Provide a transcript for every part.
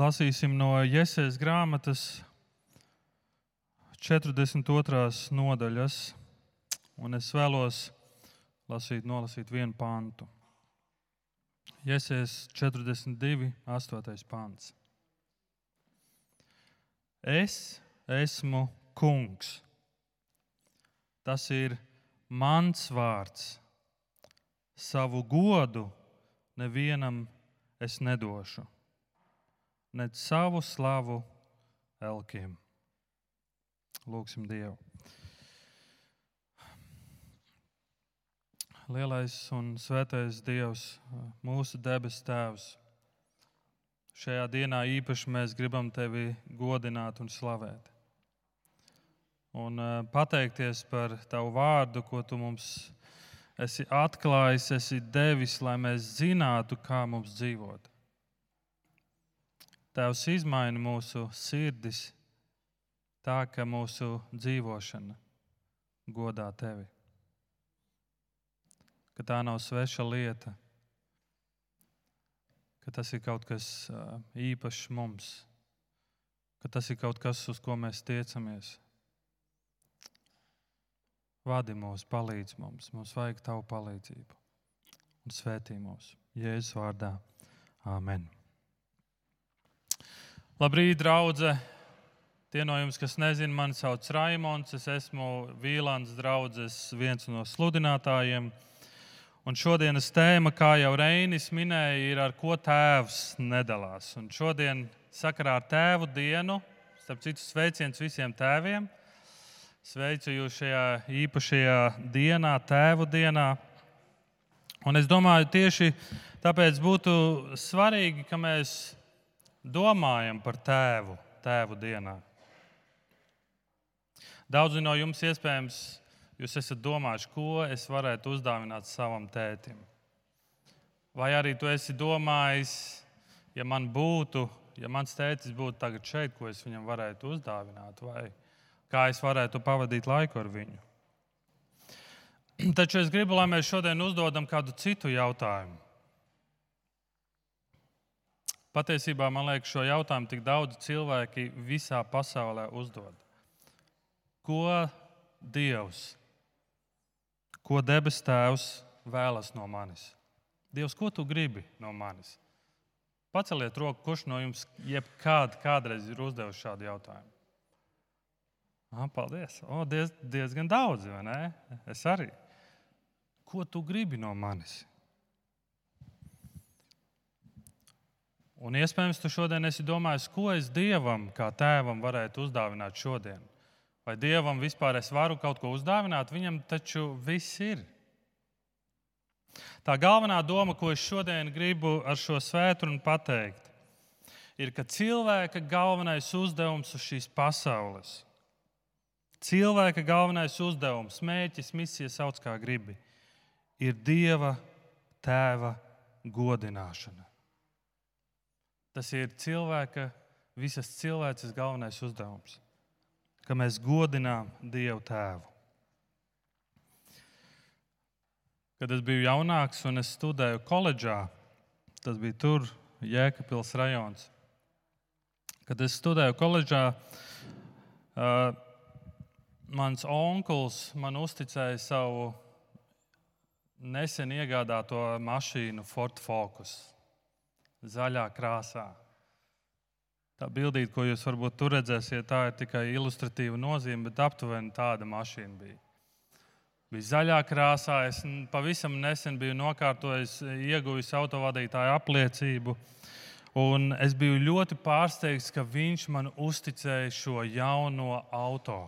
lasīsim no Jēzus grāmatas 42. nodaļas, un es vēlos lasīt, nolasīt vienu pantu. Jēzus 42. 8. pants. Es esmu kungs. Tas ir mans vārds. Savu godu nevienam es nedošu ne savu slavu elkiem. Lūksim Dievu. Lielais un svētais Dievs, mūsu debes Tēvs. Šajā dienā īpaši mēs gribam Tevi godināt un slavēt. Un uh, pateikties par Tavu vārdu, ko Tu mums esi atklājis, esi devis, lai mēs zinātu, kā mums dzīvot. Tēvs izmaina mūsu sirdis tā, ka mūsu dzīvošana godā tevi. Ka tā nav sveša lieta, ka tas ir kaut kas īpašs mums, ka tas ir kaut kas, uz ko mēs tiecamies. Vadi mūs, palīdz mums, mums vajag tavu palīdzību un svētī mūs. Jēzus vārdā. Āmen! Labrīt, draugi! Tie no jums, kas nezina, mani sauc Raimons. Es esmu Vīlāns draugs, viens no sludinātājiem. Un šodienas tēma, kā jau Reinis minēja, ir ar ko tēvs nedalās. Un šodien, sakarā ar tēvu dienu, starp citu, sveiciens visiem tēviem. Sveicu jūs šajā īpašajā dienā, tēvu dienā. Un es domāju, tieši tāpēc būtu svarīgi, ka mēs domājam par tēvu, tēvu dienā. Daudzi no jums iespējams, jūs esat domājuši, ko es varētu uzdāvināt savam tētim. Vai arī tu esi domājis, ja man būtu, ja mans tētis būtu tagad šeit, ko es viņam varētu uzdāvināt, vai kā es varētu pavadīt laiku ar viņu. Taču es gribu, lai mēs šodien uzdodam kādu citu jautājumu. Patiesībā man liekas, šo jautājumu tik daudz cilvēki visā pasaulē uzdod. Ko Dievs, ko debes Tēvs vēlas no manis? Dievs, ko tu gribi no manis? Paceliet roku, kurš no jums jebkād, kādreiz ir uzdevis šādu jautājumu. Ah, paldies! O, diez, diezgan daudz, vai ne? Es arī. Ko tu gribi no manis? Un iespējams, tu šodien esi domājis, ko es dievam, kā tēvam, varētu uzdāvināt šodien. Vai dievam vispār es varu kaut ko uzdāvināt? Viņam taču viss ir. Tā galvenā doma, ko es šodien gribu ar šo svētdienu pateikt, ir, ka cilvēka galvenais uzdevums uz šīs pasaules, cilvēka galvenais uzdevums, mērķis, misija, sauc kā gribi, ir Dieva tēva godināšana. Tas ir cilvēka, visas cilvēces galvenais uzdevums, ka mēs godinām Dievu Tēvu. Kad es biju jaunāks un es studēju koledžā, tas bija tur, Jēkabils rajons. Kad es studēju koledžā, uh, mans onkls man uzticēja savu nesen iegādāto mašīnu Ford Focus zaļā krāsā. Tā bildīte, ko jūs varbūt tur redzēsiet, tā ir tikai ilustratīva nozīme, bet aptuveni tāda mašīna bija. Bija zaļā krāsā. Es pavisam nesen biju nokārtojis, ieguvis autovadītāju apliecību. Un es biju ļoti pārsteigts, ka viņš man uzticēja šo jauno auto.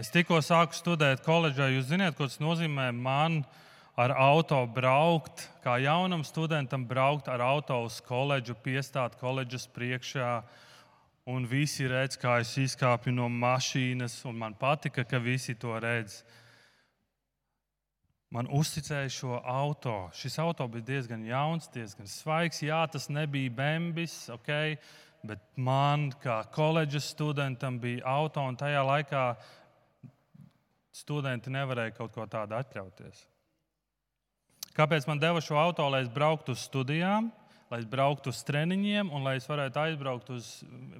Es tikko sāku studēt koledžā. Jūs zināt, ko tas nozīmē man? Ar auto braukt, kā jaunam studentam braukt ar auto uz koledžu, piestāt koledžas priekšā. Un visi redz, kā es izkāpu no mašīnas, un man patika, ka visi to redz. Man uzticēja šo auto. Šis auto bija diezgan jauns, diezgan svaigs. Jā, tas nebija bembis, okay, bet man, kā koledžas studentam, bija auto, un tajā laikā studenti nevarēja kaut ko tādu atļauties. Kāpēc man deva šo auto, lai es brauktu uz studijām, lai es brauktu uz treniņiem un lai es varētu aizbraukt uz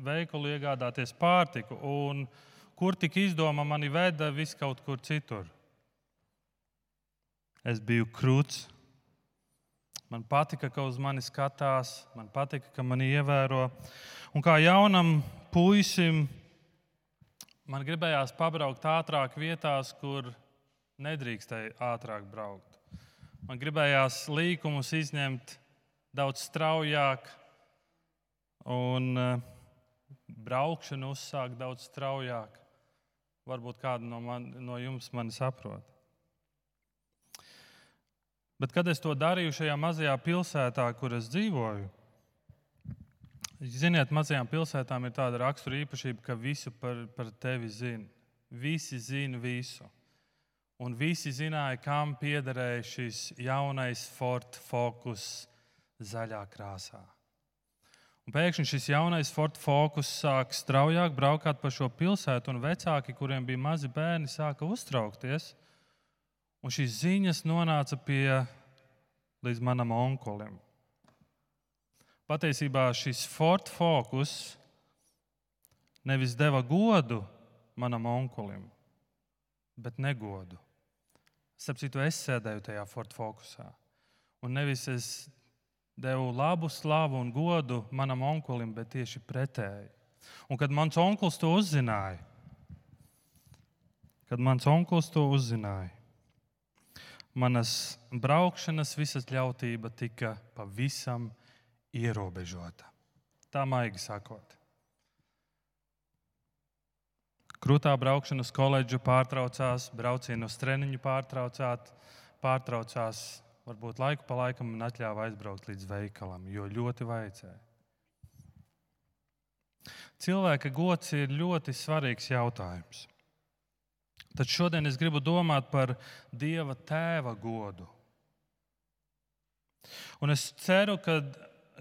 veikalu, iegādāties pārtiku. Un kur tik izdoma mani veda vis kaut kur citur. Es biju krūts. Man patika, ka uz mani skatās, man patika, ka mani ievēro. Un kā jaunam puisim, man gribējās pabraukt ātrāk vietās, kur nedrīkstēja ātrāk braukt. Man gribējās līkumus izņemt daudz straujāk, un uh, braukšanu uzsākt daudz straujāk. Varbūt kādu no, man, no jums mani saprot. Bet, kad es to darīju šajā mazajā pilsētā, kur es dzīvoju, ziniet, mazajām pilsētām ir tāda rakstura īpašība, ka visu par, par tevi zina. Visi zina visu un visi zināja, kam piederēja šis jaunais Ford Focus zaļā krāsā. Un pēkšņi šis jaunais Ford Focus sāk straujāk braukāt pa šo pilsētu, un vecāki, kuriem bija mazi bērni, sāka uztraukties. Un šīs ziņas nonāca pie līdz manam onkulim. Patiesībā šis Ford Focus nevis deva godu manam onkulim, bet negodu. Starp citu, es sēdēju tajā Ford Focusā. Un nevis es devu labu slavu un godu manam onkulim, bet tieši pretēji. Un kad mans onkls to uzzināja, kad mans onkls to uzzināja, manas braukšanas visas ļautība tika pavisam ierobežota. Tā maigi sakot. Krūtā braukšana uz koledžu pārtraucās, braucienu uz treniņu pārtraucās. Varbūt laiku pa laikam man atļāva aizbraukt līdz veikalam, jo ļoti vajadzēja. Cilvēka gods ir ļoti svarīgs jautājums. Tad šodien es gribu domāt par Dieva tēva godu. Un es ceru, ka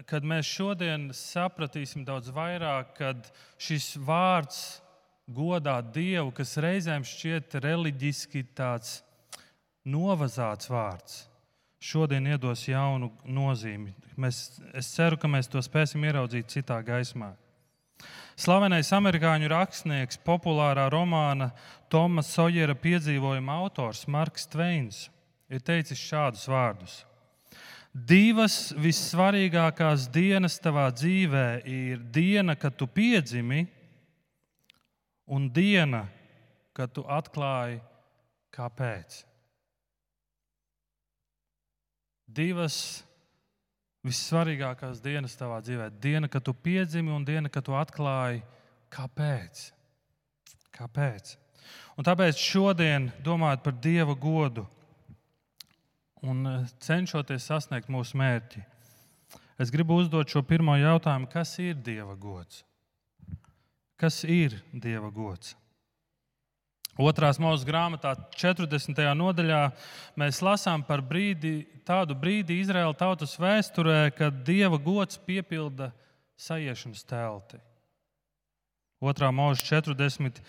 kad mēs šodien sapratīsim daudz vairāk, kad šis vārds godāt Dievu, kas reizēm šķiet reliģiski tāds novazāts vārds, šodien iedos jaunu nozīmi. Mēs, es ceru, ka mēs to spēsim ieraudzīt citā gaismā. Slavenais amerikāņu rakstnieks, populārā romāna Toma Sojera piedzīvojuma autors Marks Tveins ir teicis šādus vārdus: Divas vissvarīgākās dienas tavā dzīvē ir diena, kad tu piedzimi, un diena, kad tu atklāji, kāpēc. Divas vissvarīgākās dienas tavā dzīvē. Diena, kad tu piedzimi, un diena, kad tu atklāji, kāpēc. kāpēc? Un tāpēc šodien, domājot par Dieva godu un eh, cenšoties sasniegt mūsu mērķi, es gribu uzdot šo pirmo jautājumu, kas ir Dieva gods? Kas ir Dieva gods? Otrās mūža grāmatā, 40. nodaļā, mēs lasām par brīdi, tādu brīdi Izraēla tautas vēsturē, kad Dieva gods piepilda sajiešanas telti. Otrā mūža 40.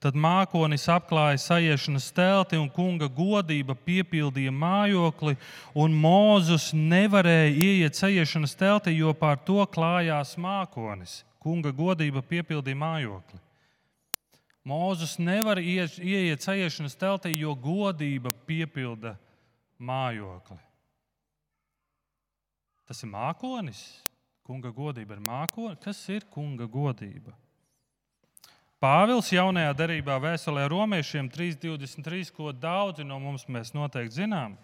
Tad mākonis apklāja sajiešanas telti, un kunga godība piepildīja mājokli, un Mūzus nevarēja ieiet sajiešanas telti, jo pār to klājās mākonis kunga godība piepildīja mājokli. Mūzus nevar ieiet sajiešanas teltī, jo godība piepilda mājokli. Tas ir mākonis. Kunga godība ir mākonis. Kas ir kunga godība? Pāvils jaunajā darbā, vēstulē romiešiem 3.23, ko daudzi no mums noteikti zinām,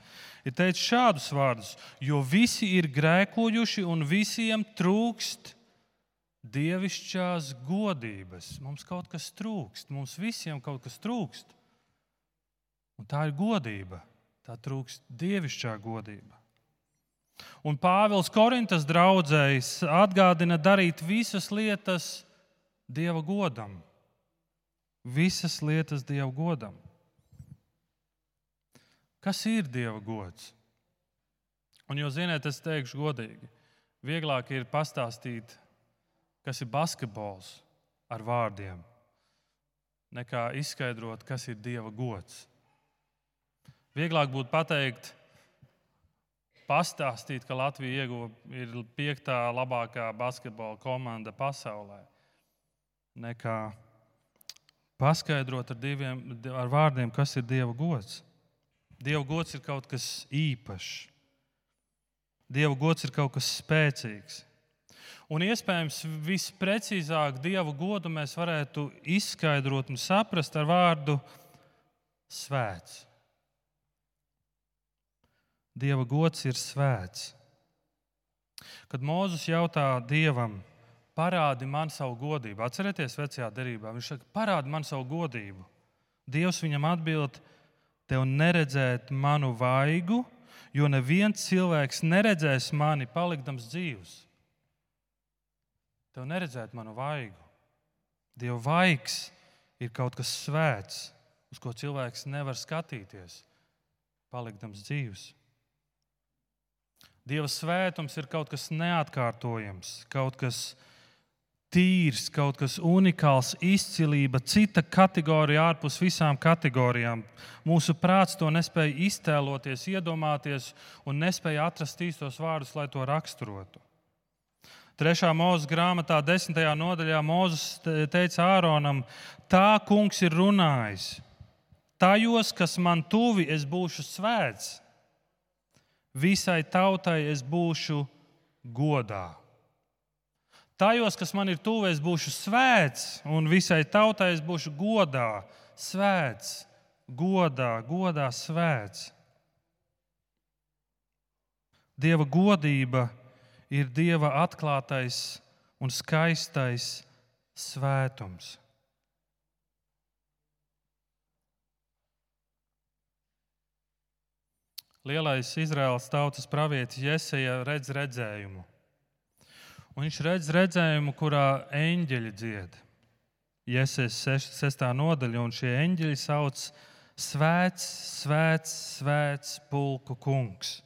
ir teicis šādus vārdus: Jo visi ir grēkojuši un visiem trūkst dievišķās godības. Mums kaut kas trūkst, mums visiem kaut kas trūkst. Un tā ir godība, tā trūkst dievišķā godība. Un Pāvils Korintas draudzējas atgādina darīt visas lietas Dieva godam. Visas lietas Dieva godam. Kas ir Dieva gods? Un, jo ziniet, es teikšu godīgi, vieglāk ir pastāstīt kas ir basketbols ar vārdiem, nekā izskaidrot, kas ir Dieva gods. Vieglāk būtu pateikt, pastāstīt, ka Latvija ieguva ir piektā labākā basketbola komanda pasaulē, nekā paskaidrot ar, diviem, ar vārdiem, kas ir Dieva gods. Dieva gods ir kaut kas īpašs. Dieva gods ir kaut kas spēcīgs. Un iespējams, visprecīzāk Dieva godu mēs varētu izskaidrot un saprast ar vārdu svēts. Dieva gods ir svēts. Kad Mozus jautā Dievam, parādi man savu godību, atcerieties, vecajā derībā, viņš saka, parādi man savu godību. Dievs viņam atbild, tev neredzēt manu vaigu, jo neviens cilvēks neredzēs mani palikdams dzīvs. Tev neredzēt manu vaigu. Dieva vaigs ir kaut kas svēts, uz ko cilvēks nevar skatīties, palikdams dzīvs. Dieva svētums ir kaut kas neatkārtojams, kaut kas tīrs, kaut kas unikāls, izcilība, cita kategorija ārpus visām kategorijām. Mūsu prāts to nespēja iztēloties, iedomāties un nespēja atrast īstos vārdus, lai to raksturotu. Trešā mūža grāmatā, desmitajā nodaļā, Mozus teica Āronam, tā kungs ir runājis. Tajos, kas man tuvi, es būšu svēts, visai tautai es būšu godā. Tajos, kas man ir tuvu, es būšu svēts, un visai tautai es būšu godā, svēts, godā, godā svēts. Dieva godība ir Dieva atklātais un skaistais svētums. Lielais Izraels tautas pravietis Jēzeja redz redzējumu Un viņš redz redzējumu, kurā eņģeļi dzied. Iesaistās 6. nodaļa, un šie eņģeļi sauc Svēts, Svēts, Svēts, Pulku kungs.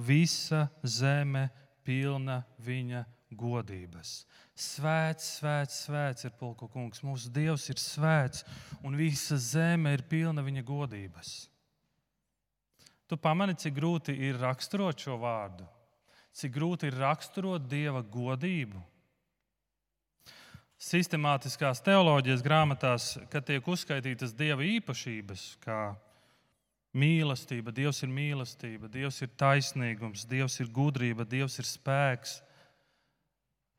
Visa zeme pilna viņa godības. Svēts, svēts, svēts ir Pulku kungs. Mūsu Dievs ir svēts, un visa zeme ir pilna viņa godības. Tu pamani, cik grūti ir raksturot šo vārdu cik grūti ir raksturot dieva godību. Sistemātiskās teoloģijas grāmatās, kad tiek uzskaitītas dieva īpašības, kā mīlestība, Dievs ir mīlestība, Dievs ir taisnīgums, Dievs ir gudrība, Dievs ir spēks,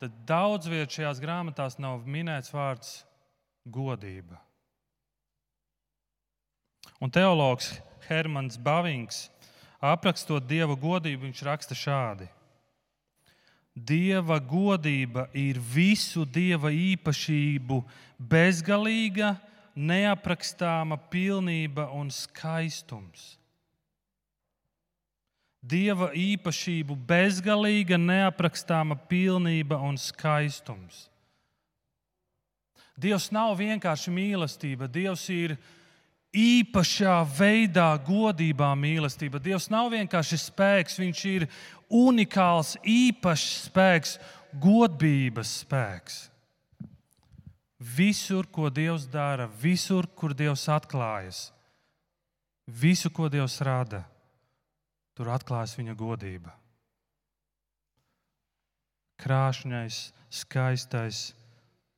tad daudz vietā šajās grāmatās nav minēts vārds godība. Un teologs Hermans Bavings, aprakstot dieva godību, viņš raksta šādi: Dieva godība ir visu dieva īpašību bezgalīga, neaprakstāma pilnība un skaistums. Dieva īpašību bezgalīga, neaprakstāma pilnība un skaistums. Dievs nav vienkārši mīlestība, Dievs ir īpašā veidā godībā mīlestība. Dievs nav vienkārši spēks, viņš ir unikāls, īpašs spēks, godības spēks. Visur, ko Dievs dara, visur, kur Dievs atklājas, visu, ko Dievs rada, tur atklājas viņa godība. Krāšņais, skaistais,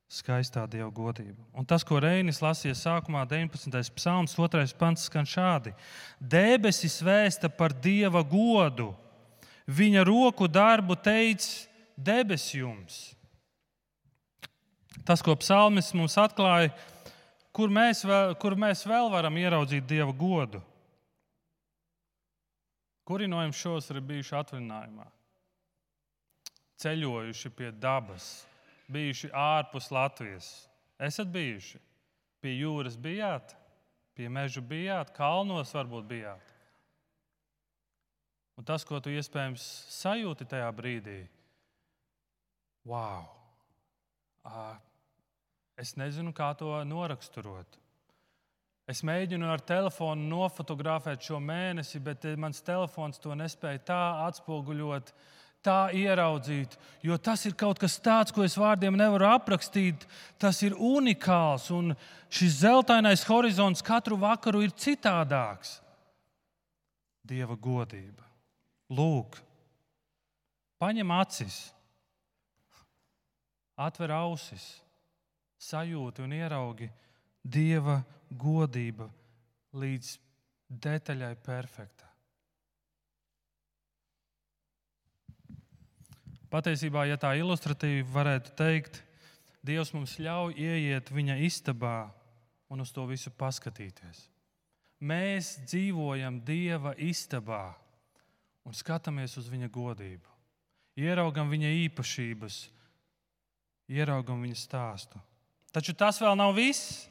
skaistā Dieva godība. Un tas, ko Reinis lasīja sākumā, 19. psalms, 2. pants, skan šādi: Debesis vēsta par Dieva godu, viņa roku darbu teica debes jums. Tas, ko psalmis mums atklāja, kur mēs, vēl, kur mēs vēl varam ieraudzīt Dieva godu. Kuri no jums šos ir bijuši atvaļinājumā? Ceļojuši pie dabas, bijuši ārpus Latvijas. Esat bijuši? Pie jūras bijāt, pie meža bijāt, kalnos varbūt bijāt. Un tas, ko tu iespējams sajūti tajā brīdī, wow! Es nezinu, kā to noraksturot. Es mēģinu ar telefonu nofotografēt šo mēnesi, bet mans telefons to nespēja tā atspoguļot, tā ieraudzīt. Jo tas ir kaut kas tāds, ko es vārdiem nevaru aprakstīt. Tas ir unikāls, un šis zeltainais horizonts katru vakaru ir citādāks. Dieva godība. Lūk, paņem acis, atver ausis, sajūti un ieraugi Dieva godību līdz detaļai perfekta. Patiesībā, ja tā ilustratīvi varētu teikt, Dievs mums ļauj ieiet viņa istabā un uz to visu paskatīties. Mēs dzīvojam Dieva istabā un skatāmies uz viņa godību. Ieraugam viņa īpašības, ieraugam viņa stāstu. Taču tas vēl nav viss.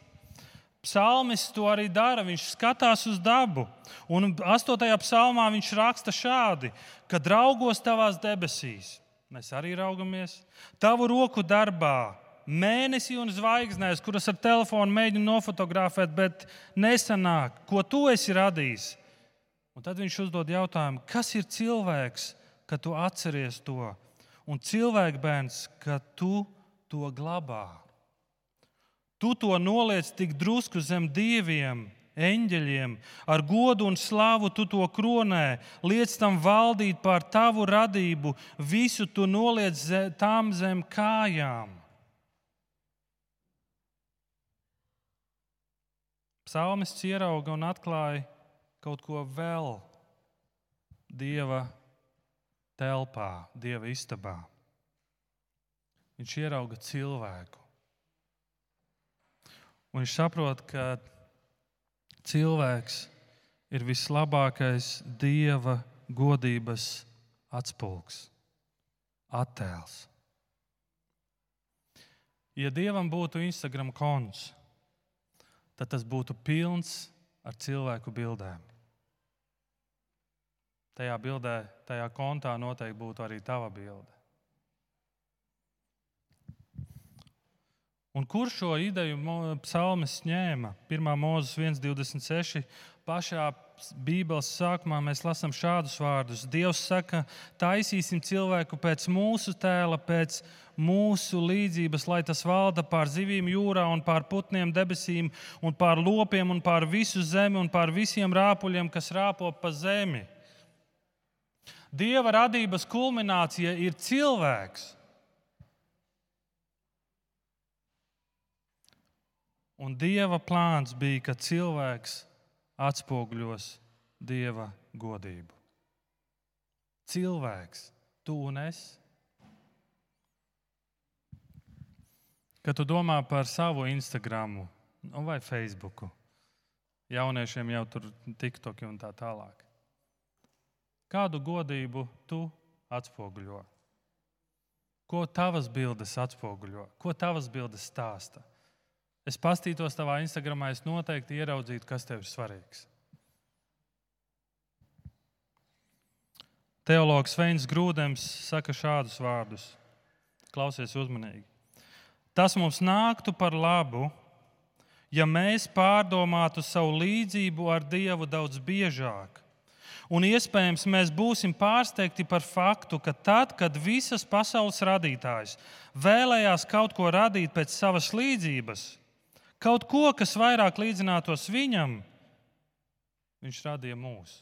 Psalmis to arī dara. Viņš skatās uz dabu. Un 8. psalmā viņš raksta šādi: Kad raugos tavās debesīs, Mēs arī raugamies. Tavu roku darbā, mēnesī un zvaigznēs, kuras ar telefonu mēģinu nofotografēt, bet nesanāk, ko tu esi radījis. Un tad viņš uzdod jautājumu, kas ir cilvēks, ka tu atceries to, un cilvēkbērns, ka tu to glabā. Tu to noliec tik drusku zem dieviem, eņģeļiem, ar godu un slavu tu to kronē, liec tam valdīt pār tavu radību, visu tu noliec tām zem kājām. Psalmists ierauga un atklāja kaut ko vēl Dieva telpā, Dieva istabā. Viņš ierauga cilvēku. Un viņš saprot, ka cilvēks ir vislabākais dieva godības atspulgs, attēls. Ja dievam būtu Instagram konts, tad tas būtu pilns ar cilvēku bildēm. Tajā bildē, tajā kontā noteikti būtu arī tava bilde. Un kur šo ideju psalmis ņēma? 1. mūzes 1,26. Pašā Bībeles sākumā mēs lasām šādus vārdus. Dievs saka, taisīsim cilvēku pēc mūsu tēla, pēc mūsu līdzības, lai tas valda pār zivīm jūrā, un pār putniem debesīm, un pār lopiem, un pār visu zemi, un pār visiem rāpuļiem, kas rāpo pa zemi. Dieva radības kulminācija ir cilvēks. Un Dieva plāns bija, ka cilvēks atspoguļos Dieva godību. Cilvēks, tu un es. Kad tu domā par savu Instagram nu, vai Facebook, jauniešiem jau tur TikTok un tā tālāk. Kādu godību tu atspoguļo? Ko tavas bildes atspoguļo? Ko tavas bildes stāsta? Es pastītos tavā Instagramā, es noteikti ieraudzītu, kas tev ir svarīgs. Teologs Veins Grūdems saka šādus vārdus. Klausies uzmanīgi. Tas mums nāktu par labu, ja mēs pārdomātu savu līdzību ar Dievu daudz biežāk. Un iespējams, mēs būsim pārsteigti par faktu, ka tad, kad visas pasaules radītājs vēlējās kaut ko radīt pēc savas līdzības, kaut ko, kas vairāk līdzinātos viņam, viņš radīja mūs.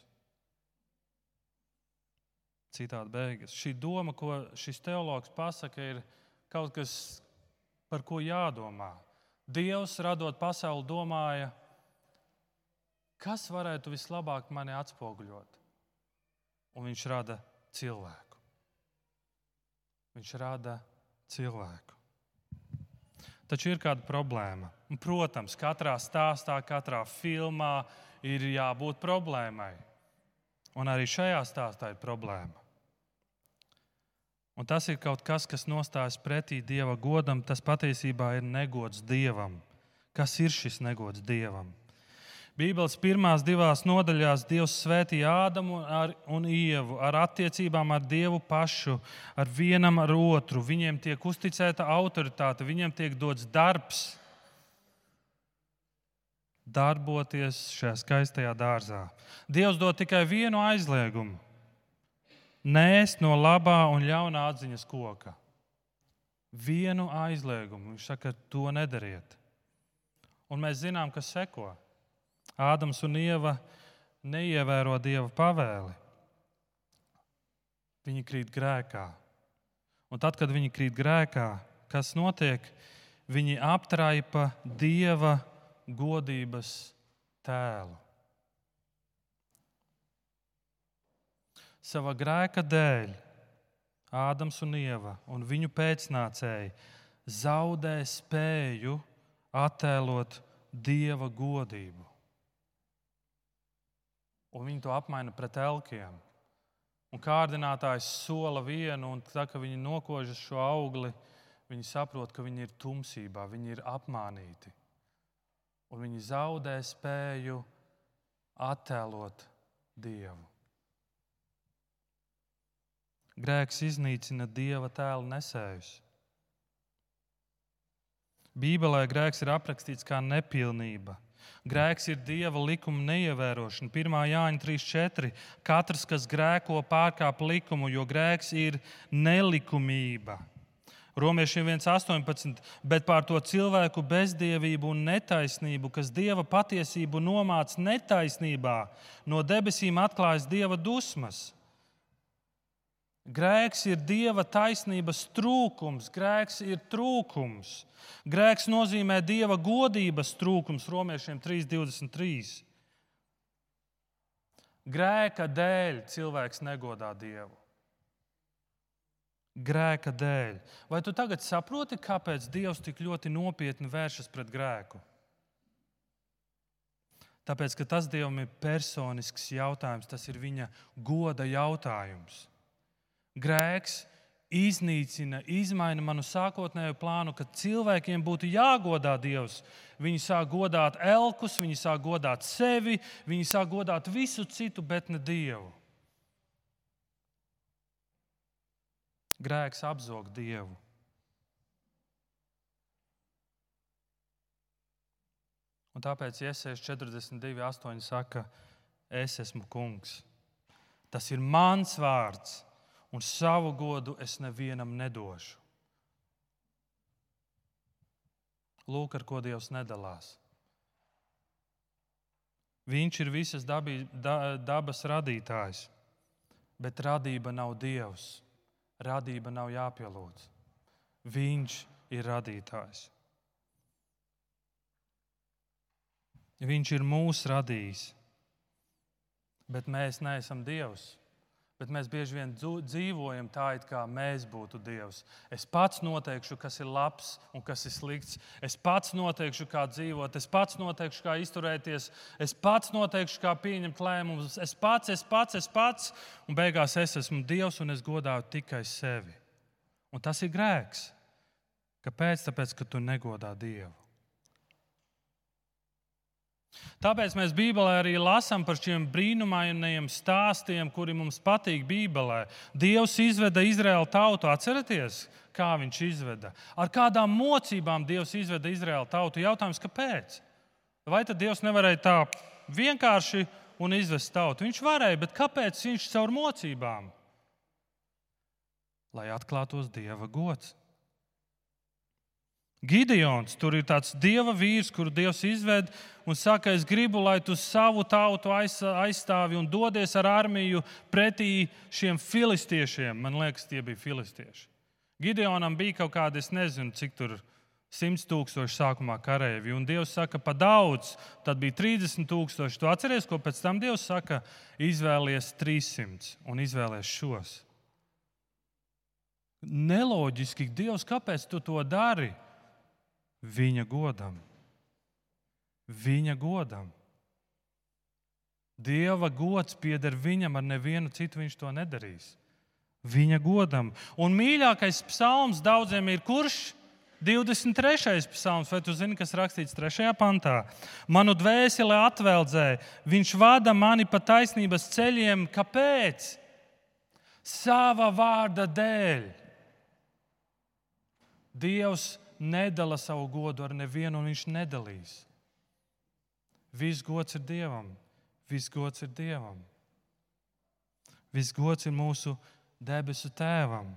Citādi beigas. Šī doma, ko šis teologs pasaka, ir kaut kas, par ko jādomā. Dievs, radot pasauli, domāja, kas varētu vislabāk mani atspoguļot. Un viņš rada cilvēku. Viņš rada cilvēku. Taču ir kāda problēma. Un, protams, katrā stāstā, katrā filmā ir jābūt problēmai. Un arī šajā stāstā ir problēma. Un tas ir kaut kas, kas nostājas pretī Dieva godam. Tas patiesībā ir negods Dievam. Kas ir šis negods Dievam? Bībeles pirmās divās nodaļās Dievs svētīja Ādamu un Ievu ar attiecībām ar Dievu pašu, ar vienam ar otru. Viņiem tiek uzticēta autoritāte, viņiem tiek dots darbs darboties šajā skaistajā dārzā. Dievs dod tikai vienu aizliegumu - nēst no labā un ļaunā atziņas koka. Vienu aizliegumu. Viņš saka, to nedariet. Un mēs zinām, kas seko. Ādams un Ieva neievēro Dieva pavēli. Viņi krīt grēkā. Un tad, kad viņi krīt grēkā, kas notiek? Viņi aptraipa dieva godības tēlu. Sava grēka dēļ Ādams un Ieva un viņu pēcnācēji zaudē spēju attēlot dieva godību. Un viņi to apmaina pret elkiem. Un kārdinātājs sola vienu, un tā, kad viņi nokožas šo augli, viņi saprot, ka viņi ir tumsībā, viņi ir apmānīti. Un viņi zaudē spēju attēlot Dievu. Grēks iznīcina Dieva tēlu nesējus. Bībelē grēks ir aprakstīts kā nepilnība Grēks ir dieva likuma neievērošana. 1. Jāņa 3.4. Katrs, kas grēko, pārkāp likumu, jo grēks ir nelikumība. Romiešiem 1,18. Bet pār to cilvēku bezdievību un netaisnību, kas dieva patiesību nomāca netaisnībā, no debesīm atklājas dieva dusmas. Grēks ir dieva taisnības trūkums, grēks ir trūkums. Grēks nozīmē dieva godības trūkums, romiešiem 3,23. Grēka dēļ cilvēks negodā dievu. Grēka dēļ. Vai tu tagad saproti, kāpēc Dievs tik ļoti nopietni vēršas pret grēku? Tāpēc, ka tas Dievam ir personisks jautājums, tas ir viņa goda jautājums. Grēks iznīcina, izmaina manu sākotnējo plānu, ka cilvēkiem būtu jāgodā Dievs. Viņi sāk godāt elkus, viņi sāk godāt sevi, viņi sāk godāt visu citu, bet ne Dievu. Grēks apzog Dievu. Un tāpēc Iesēs 42, 8 saka, es esmu kungs. Tas ir mans vārds un savu godu es nevienam nedošu. Lūk, ar ko Dievs nedalās. Viņš ir visas dabī, da, dabas radītājs, bet radība nav Dievs. Radība nav jāpielūdz. Viņš ir radītājs. Viņš ir mūsu radījis, bet mēs neesam Dievs bet mēs bieži vien dzīvojam tā, it kā mēs būtu Dievs. Es pats noteikšu, kas ir labs un kas ir slikts. Es pats noteikšu, kā dzīvot, es pats noteikšu, kā izturēties, es pats noteikšu, kā pieņemt lēmumus. Es pats, es pats, es pats, un beigās es esmu Dievs un es godāju tikai sevi. Un tas ir grēks. Kāpēc? Tāpēc, ka tu negodā Dievu. Tāpēc mēs Bībelē arī lasām par šiem brīnumainajiem stāstiem, kuri mums patīk Bībelē. Dievs izveda Izraēlu tautu, atcerieties, kā viņš izveda. Ar kādām mocībām Dievs izveda Izraēlu tautu? Jautājums, kāpēc? Vai tad Dievs nevarēja tā vienkārši un izvest tautu? Viņš varēja, bet kāpēc viņš caur mocībām? Lai atklātos Dieva gods. Gideons tur ir tāds dieva vīrs, kuru dievs izved un saka, es gribu, lai tu savu tautu aizstāvi un dodies ar armiju pretī šiem filistiešiem. Man liekas, tie bija filistieši. Gideonam bija kaut kādi, es nezinu, cik tur simts tūkstoši sākumā karavīri. Un Dievs saka, pa daudz, tad bija 30 tūkstoši. Tu atceries, ko pēc tam Dievs saka, izvēlies 300 un izvēlies šos. Neloģiski, Dievs, kāpēc tu to dari? Viņa godam. Viņa godam. Dieva gods pieder viņam, ar nevienu citu viņš to nedarīs. Viņa godam. Un mīļākais psalms daudziem ir kurš? 23. psalms, vai tu zini, kas rakstīts 3. pantā? Manu dvēseli atveldzē, viņš vada mani pa taisnības ceļiem. Kāpēc? Sava vārda dēļ. Dievs nedala savu godu ar nevienu, un viņš nedalīs. Viss gods ir Dievam. Viss gods ir Dievam. Viss gods ir mūsu debesu Tēvam.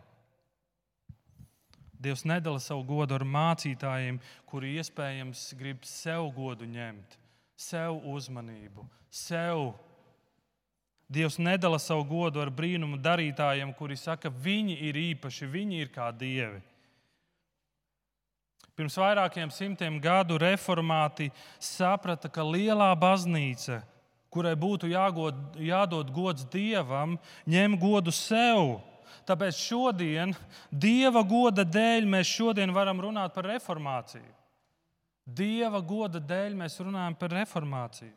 Dievs nedala savu godu ar mācītājiem, kuri iespējams grib sev godu ņemt, sev uzmanību, sev Dievs nedala savu godu ar brīnumu darītājiem, kuri saka, viņi ir īpaši, viņi ir kā dievi. Pirms vairākiem simtiem gadu reformāti saprata, ka lielā baznīca, kurai būtu jāgod, jādod gods dievam, ņem godu sev. Tāpēc šodien, dieva goda dēļ, mēs šodien varam runāt par reformāciju. Dieva goda dēļ mēs runājam par reformāciju.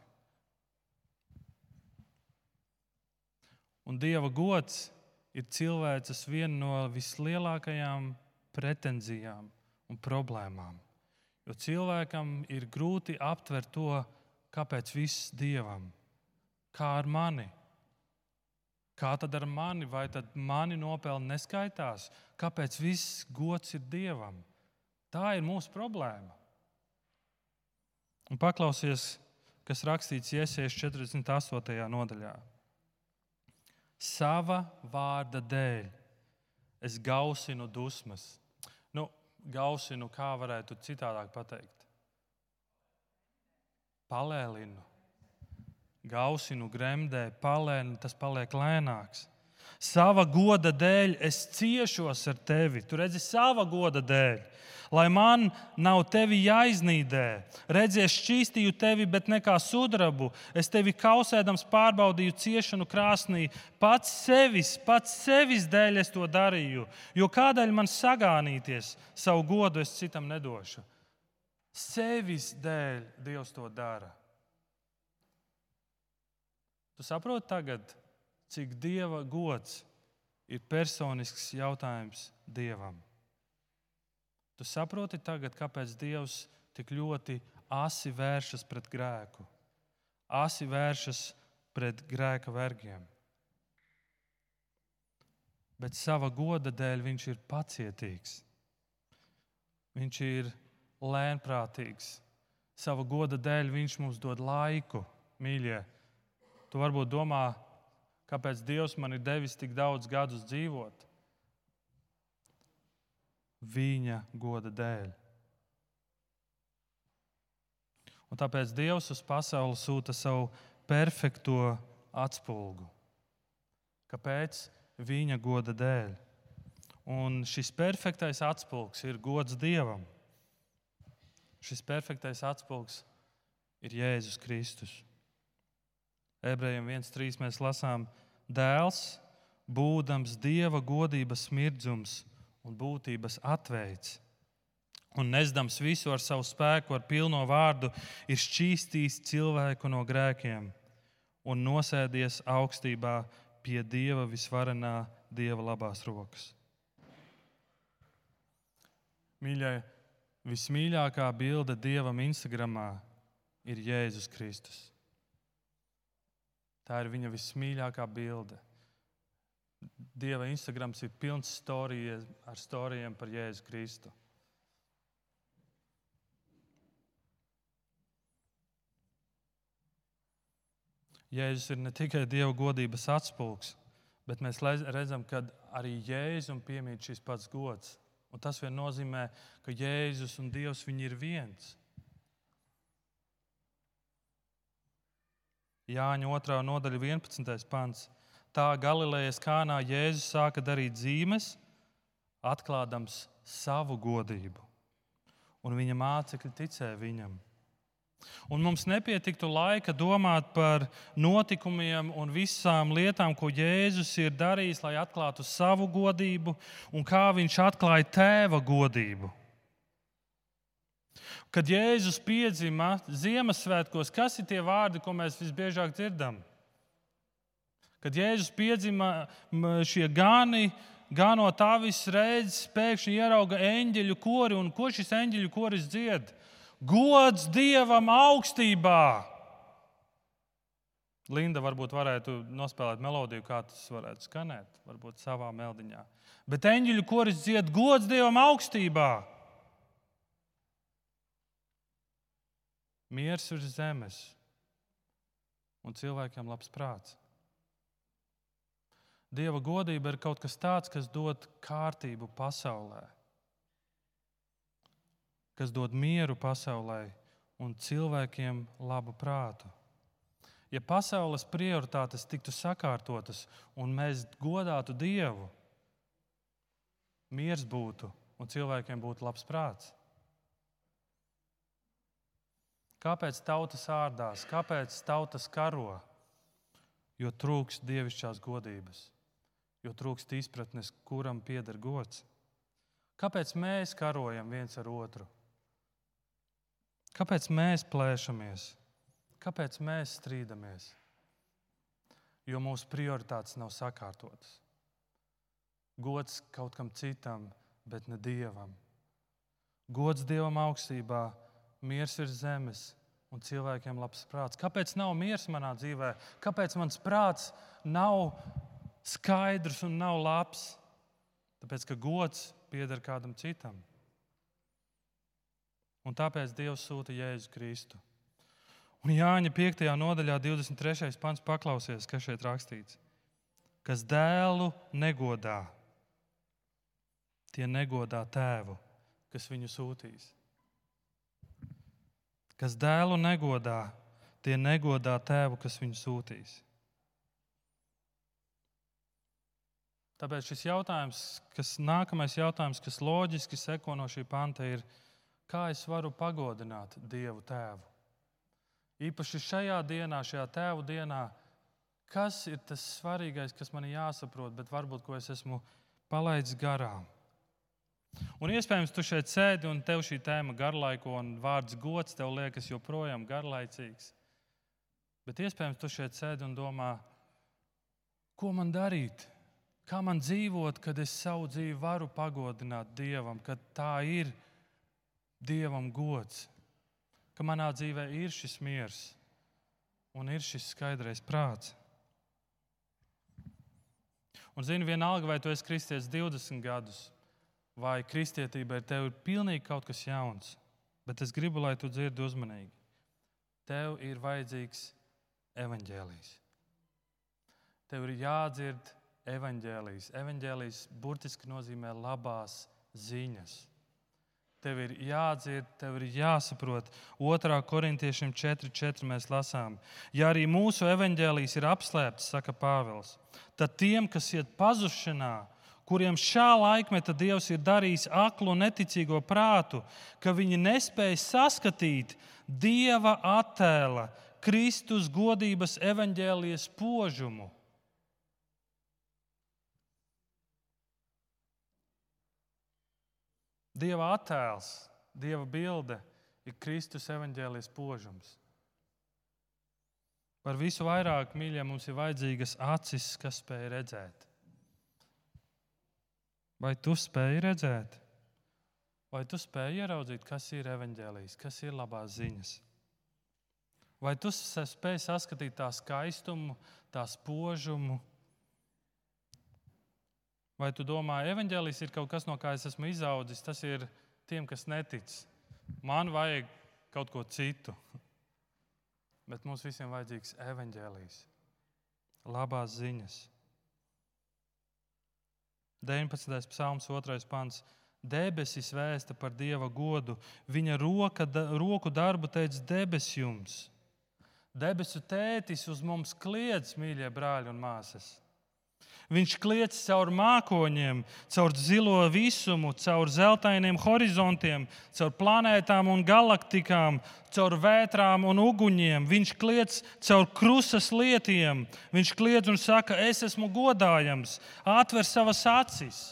Un Dieva gods ir cilvēces viena no vislielākajām pretenzijām un problēmām. Jo cilvēkam ir grūti aptvert to, kāpēc viss Dievam, kā ar mani. Kā tad ar mani, vai tad mani nopelni neskaitās? Kāpēc viss gods ir Dievam? Tā ir mūsu problēma. Un paklausies, kas rakstīts Iesijas 48. nodaļā. Sava vārda dēļ es gausinu dusmas. Nu, gausinu, kā varētu citādāk pateikt. Palēlinu, gausinu, gremdē, palēnu, tas paliek lēnāks. Sava goda dēļ es ciešos ar tevi. Tu redzi, sava goda dēļ lai man nav tevi jāiznīdē. Redzi, es šķīstīju tevi, bet ne kā sudrabu. Es tevi kausēdams pārbaudīju ciešanu krāsnī. Pats sevis, pats sevis dēļ es to darīju. Jo kādēļ man sagānīties, savu godu es citam nedošu. Sevis dēļ Dievs to dara. Tu saproti tagad, cik Dieva gods ir personisks jautājums Dievam. Tu saproti tagad, kāpēc Dievs tik ļoti asi vēršas pret grēku, asi vēršas pret grēka vergiem. Bet sava goda dēļ viņš ir pacietīgs. Viņš ir lēnprātīgs. Sava goda dēļ viņš mums dod laiku, mīļie. Tu varbūt domā, kāpēc Dievs man ir devis tik daudz gadus dzīvot viņa goda dēļ. Un tāpēc Dievs uz pasauli sūta savu perfekto atspulgu. Kāpēc? Viņa goda dēļ. Un šis perfektais atspulgs ir gods Dievam. Šis perfektais atspulgs ir Jēzus Kristus. Ebrejiem 1.3 mēs lasām, dēls, būdams Dieva godības smirdzums, un būtības atveids. Un nesdams visu ar savu spēku, ar pilno vārdu, ir šķīstījis cilvēku no grēkiem un nosēdies augstībā pie Dieva visvarenā, Dieva labās rokas. Mīļai, vismīļākā bilde Dievam Instagramā ir Jēzus Kristus. Tā ir viņa vismīļākā bilde. Dieva Instagrams ir pilns storijas, ar storijiem par Jēzu Kristu. Jēzus ir ne tikai Dieva godības atspūgs, bet mēs redzam, ka arī Jēzum piemīt šis pats gods. Un tas vien nozīmē, ka Jēzus un Dievs ir viens. Jāņa 2. nodaļa, 11. pants tā Galilejas kānā Jēzus sāka darīt zīmes, atklādams savu godību. Un viņa mācekļi ticēja viņam. Un mums nepietiktu laika domāt par notikumiem un visām lietām, ko Jēzus ir darījis, lai atklātu savu godību un kā viņš atklāja tēva godību. Kad Jēzus piedzima Ziemassvētkos, kas ir tie vārdi, ko mēs visbiežāk dzirdam? Kad Jēzus piedzima šie gani, ganot avis redzes, pēkšņi ierauga eņģeļu kori, un ko šis eņģeļu koris dzied? Gods Dievam augstībā! Linda varbūt varētu nospēlēt melodiju, kā tas varētu skanēt, varbūt savā meldiņā. Bet eņģeļu koris dzied gods Dievam augstībā! Miers virs zemes un cilvēkiem labs prāts. Dieva godība ir kaut kas tāds, kas dod kārtību pasaulē, kas dod mieru pasaulē un cilvēkiem labu prātu. ja pasaules prioritātes tiktu sakārtotas un mēs godātu Dievu, miers būtu un cilvēkiem būtu labs prāts. Kāpēc tautas ārdās, kāpēc tautas karo? Jo trūks dievišķās godības, jo trūkst izpratnes, kuram pieder gods. Kāpēc mēs karojam viens ar otru? Kāpēc mēs plēšamies? Kāpēc mēs strīdamies? Jo mūsu prioritātes nav sakārtotas. Gods kaut kam citam, bet ne dievam. Gods dievam augstībā, miers ir zemes un cilvēkiem labs prāts. Kāpēc nav miers manā dzīvē? Kāpēc mans prāts nav skaidrs un nav labs? Tāpēc, ka gods pieder kādam citam. Un tāpēc Dievs sūta Jēzu Kristu. Un Jāņa 5. nodaļā, 23. pants, paklausies, kas šeit rakstīts. Kas dēlu negodā, tie negodā tēvu, kas viņu sūtīs. Kas dēlu negodā, tie negodā tēvu, kas viņu sūtīs. Tāpēc šis jautājums, kas nākamais jautājums, kas loģiski seko no šī panta, ir, kā es varu pagodināt Dievu Tēvu? Īpaši šajā dienā, šajā Tēvu dienā, kas ir tas svarīgais, kas man jāsaprot, bet varbūt ko es esmu palaidis garām. Un iespējams, tu šeit sēdi un tev šī tēma garlaiko un vārds gods tev liekas joprojām garlaicīgs. Bet iespējams, tu šeit sēdi un domā, ko man darīt? Kā man dzīvot, kad es savu dzīvi varu pagodināt Dievam, kad tā ir Dievam gods, ka manā dzīvē ir šis miers un ir šis skaidrais prāts. Un, zini, vienalga, vai tu esi kristietis 20 gadus, vai kristietība ir tev ir pilnīgi kaut kas jauns, bet es gribu, lai tu dzirdi uzmanīgi. Tev ir vajadzīgs evaņģēlijs. Tev ir jādzird evaņģēlijas. Evaņģēlijas burtiski nozīmē labās ziņas. Tev ir jādzird, tev ir jāsaprot. 2. korintiešiem 4.4. mēs lasām, ja arī mūsu evaņģēlijas ir apslēpts, saka Pāvils, tad tiem, kas iet pazušanā, kuriem šā laikmeta Dievs ir darījis aklu un neticīgo prātu, ka viņi nespēja saskatīt Dieva attēla, Kristus godības evaņģēlijas požumu. Dieva attēls, Dieva bilde ir Kristus evaņģēlijas požums. Par visu vairāk, mīļie, mums ir vajadzīgas acis, kas spēj redzēt. Vai tu spēj redzēt? Vai tu spēj ieraudzīt, kas ir evaņģēlijs, kas ir labās ziņas? Vai tu spēj saskatīt tā skaistumu, tā spožumu, Vai tu domā, ka evanģēlijs ir kaut kas, no kā es esmu izaudzis? Tas ir tiem, kas netic. Man vajag kaut ko citu. Bet mums visiem vajadzīgs evanģēlijs, labās ziņas. 19. psalms, 2. pants. Debesis vēsta par Dieva godu, viņa roka, da, roku darbu teica debesis jums. Debesu tētis uz mums kliedz, mīļie brāļi un māsas. Viņš kliedz caur mākoņiem, caur zilo visumu, caur zeltainiem horizontiem, caur planētām un galaktikām, caur vētrām un uguņiem. Viņš kliedz caur krustas lietiem. Viņš kliedz un saka, es esmu godājams, atver savas acis.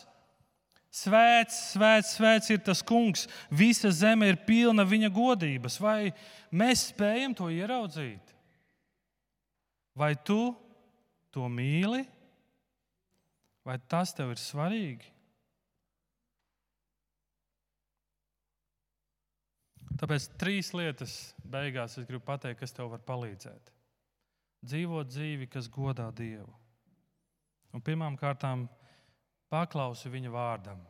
Svēts, svēts, svēts ir tas kungs. Visa zeme ir pilna viņa godības. Vai mēs spējam to ieraudzīt? Vai tu to mīli? Vai tas tev ir svarīgi? Tāpēc trīs lietas beigās es gribu pateikt, kas tev var palīdzēt. Dzīvot dzīvi, kas godā Dievu. Un pirmām kārtām paklausi viņa vārdam.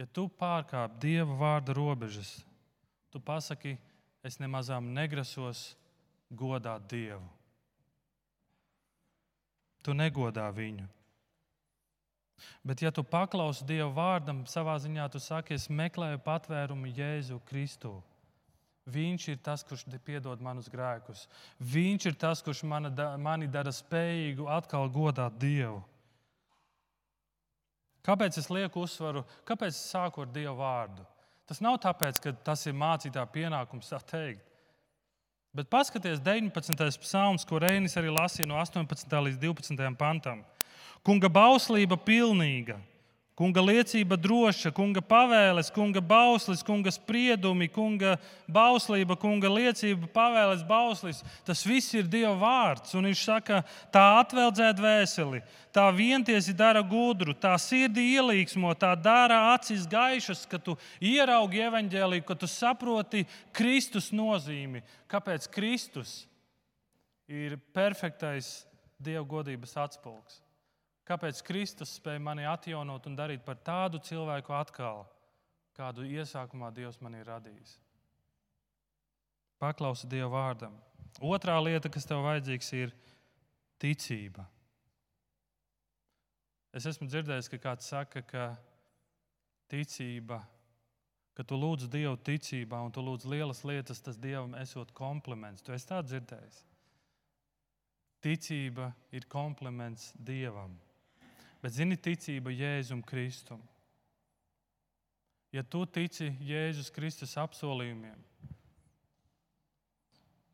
Ja tu pārkāp Dieva vārda robežas, tu pasaki, es nemazām negrasos godāt Dievu tu negodā viņu. Bet, ja tu paklausi Dieva vārdam, savā ziņā tu saki, es meklēju patvērumu Jēzu Kristu. Viņš ir tas, kurš piedod manus grēkus. Viņš ir tas, kurš mani, mani dara spējīgu atkal godāt Dievu. Kāpēc es lieku uzsvaru? Kāpēc es sāku ar Dieva vārdu? Tas nav tāpēc, ka tas ir mācītā pienākums tā teikt. Bet paskatieties, 19. psalms, ko Reinis arī lasīja no 18. līdz 12. pantam. Kunga bauslība pilnīga, Kunga liecība droša, kunga pavēles, kunga bauslis, kunga spriedumi, kunga bauslība, kunga liecība, pavēles, bauslis. Tas viss ir Dieva vārds. Un viņš saka, tā atveldzē dvēseli, tā vientiesi dara gudru, tā sirdī ielīgsmo, tā dara acis gaišas, ka tu ieraugi evaņģēlīju, ka tu saproti Kristus nozīmi. Kāpēc Kristus ir perfektais Dieva godības atspulgs? Kāpēc Kristus spēja mani atjaunot un darīt par tādu cilvēku atkal, kādu iesākumā Dievs man ir radījis? Paklausi Dieva vārdam. Otrā lieta, kas tev vajadzīgs, ir ticība. Es esmu dzirdējis, ka kāds saka, ka ticība, ka tu lūdz Dievu ticībā un tu lūdz lielas lietas, tas Dievam esot kompliments. Tu esi tā dzirdējis. Ticība ir kompliments Dievam. Bet zini, ticība Jēzum Kristum. Ja tu tici Jēzus Kristus apsolījumiem,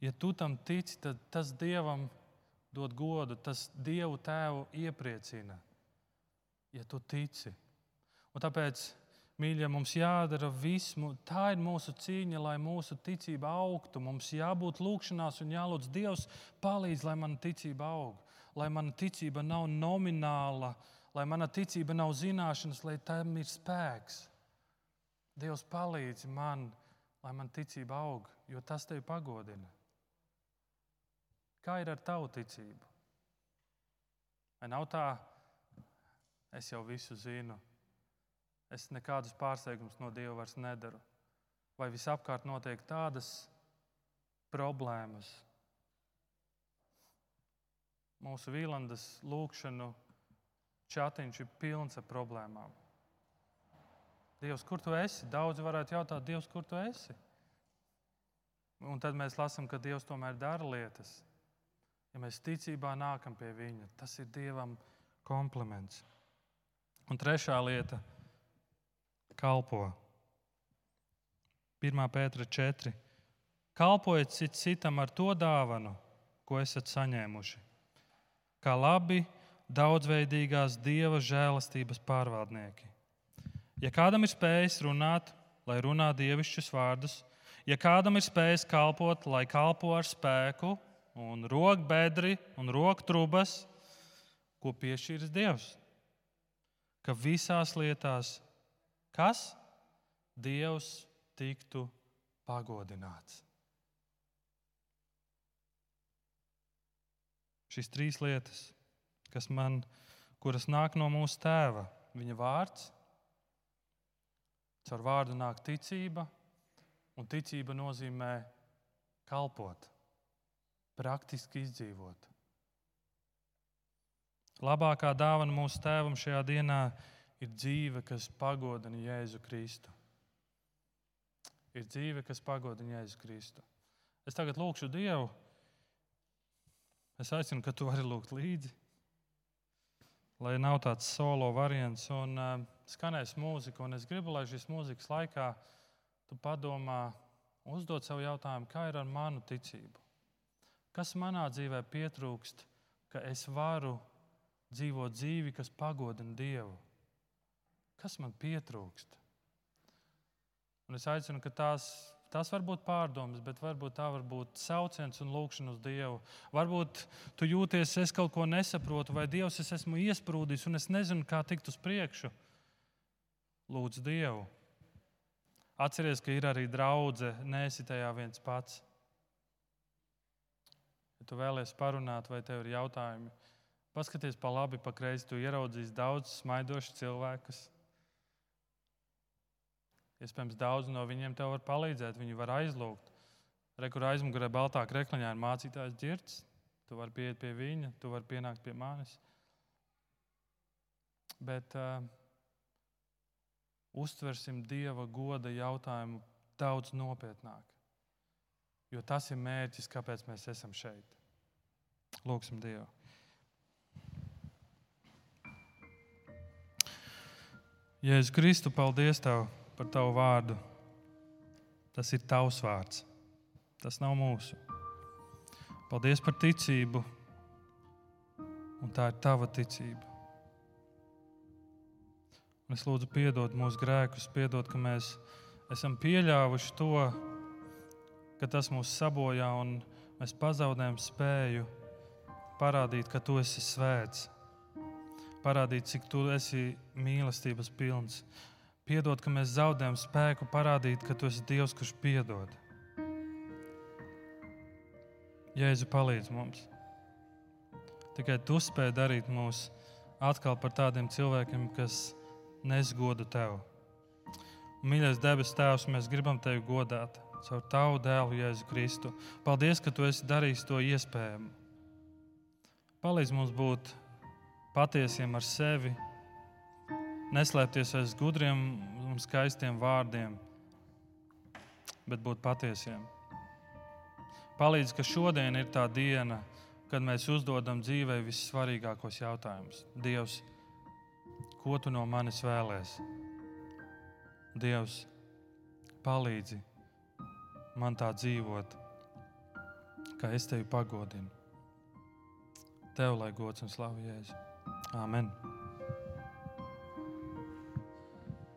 ja tu tam tici, tad tas Dievam dod godu, tas Dievu Tēvu iepriecina. Ja tu tici. Un tāpēc, mīļie, mums jādara viss, tā ir mūsu cīņa, lai mūsu ticība augtu. Mums jābūt lūgšanās un jālūdz Dievs palīdz, lai mana ticība aug, lai mana ticība nav nomināla lai mana ticība nav zināšanas, lai tam ir spēks. Dievs palīdz man, lai man ticība aug, jo tas tevi pagodina. Kā ir ar tavu ticību? Vai nav tā, es jau visu zinu, es nekādus pārsteigumus no Dieva vairs nedaru, vai visapkārt notiek tādas problēmas? Mūsu vīlandas lūkšanu Čatiņš ir pilns ar problēmām. Dievs, kur tu esi? Daudzi varētu jautāt, Dievs, kur tu esi? Un tad mēs lasām, ka Dievs tomēr dara lietas. Ja mēs ticībā nākam pie Viņa, tas ir Dievam kompliments. Un trešā lieta - kalpo. 1. pētera 4. Kalpojiet cit citam ar to dāvanu, ko esat saņēmuši. Kā labi daudzveidīgās dieva žēlastības pārvaldnieki. Ja kādam ir spējis runāt, lai runā dievišķus vārdus, ja kādam ir spējis kalpot, lai kalpo ar spēku, un rokbedri un roktrubas, ko piešķīris Dievs. Ka visās lietās, kas Dievs tiktu pagodināts. Šīs trīs lietas kas man, kuras nāk no mūsu tēva, viņa vārds. Caur vārdu nāk ticība, un ticība nozīmē kalpot, praktiski izdzīvot. Labākā dāvana mūsu tēvam šajā dienā ir dzīve, kas pagodina Jēzu Kristu. Ir dzīve, kas pagodina Jēzu Kristu. Es tagad lūgšu Dievu. Es aicinu, ka tu vari lūgt līdzi lai nav tāds solo variants. Un uh, skanēs mūzika, un es gribu, lai šīs mūzikas laikā tu padomā, uzdod sev jautājumu, kā ir ar manu ticību. Kas manā dzīvē pietrūkst, ka es varu dzīvot dzīvi, kas pagodina Dievu? Kas man pietrūkst? Un es aicinu, ka tās Tas var būt pārdomas, bet varbūt tā var būt sauciens un lūkšana uz Dievu. Varbūt tu jūties, es kaut ko nesaprotu, vai Dievs es esmu iesprūdis un es nezinu, kā tikt uz priekšu. Lūdzu Dievu. Atceries, ka ir arī draudzene, nesi tajā viens pats. Ja tu vēlies parunāt, vai tev ir jautājumi, paskaties pa labi, pa kreisi. Tu ieraudzīsi daudz smaidošus cilvēkus Iespējams, daudz no viņiem tev var palīdzēt, viņi var aizlūgt. Rekur aizmugurē baltā krekliņā ir mācītājs dzirds. Tu vari pieiet pie viņa, tu vari pienākt pie manis. Bet uh, uztversim Dieva goda jautājumu daudz nopietnāk. Jo tas ir mērķis, kāpēc mēs esam šeit. Lūksim Dievu. Jēzus Kristu, paldies Tev par Tavu vārdu. Tas ir Tavs vārds. Tas nav mūsu. Paldies par ticību. Un tā ir Tava ticība. Un es lūdzu, piedod mūsu grēkus, piedod, ka mēs esam pieļāvuši to, ka tas mūs sabojā un mēs pazaudējam spēju parādīt, ka tu esi svēts, parādīt, cik tu esi mīlestības pilns. Piedod, ka mēs zaudējam spēku parādīt, ka tu esi Dievs, kurš piedod. Jēzu palīdz mums. Tikai tu spēj darīt mūs atkal par tādiem cilvēkiem, kas nesgoda tev. Mīļais debes Tēvs, mēs gribam tevi godāt caur tavu dēlu, Jēzu Kristu. Paldies, ka tu esi darījis to iespējamu. Palīdz mums būt patiesiem ar sevi, neslēpties aiz gudriem un skaistiem vārdiem, bet būt patiesiem. Palīdz, ka šodien ir tā diena, kad mēs uzdodam dzīvē vissvarīgākos jautājumus. Dievs, ko tu no manis vēlēsi? Dievs, palīdzi man tā dzīvot, kā es tevi pagodinu. Tev lai gods un slavu Jēzu. Amen.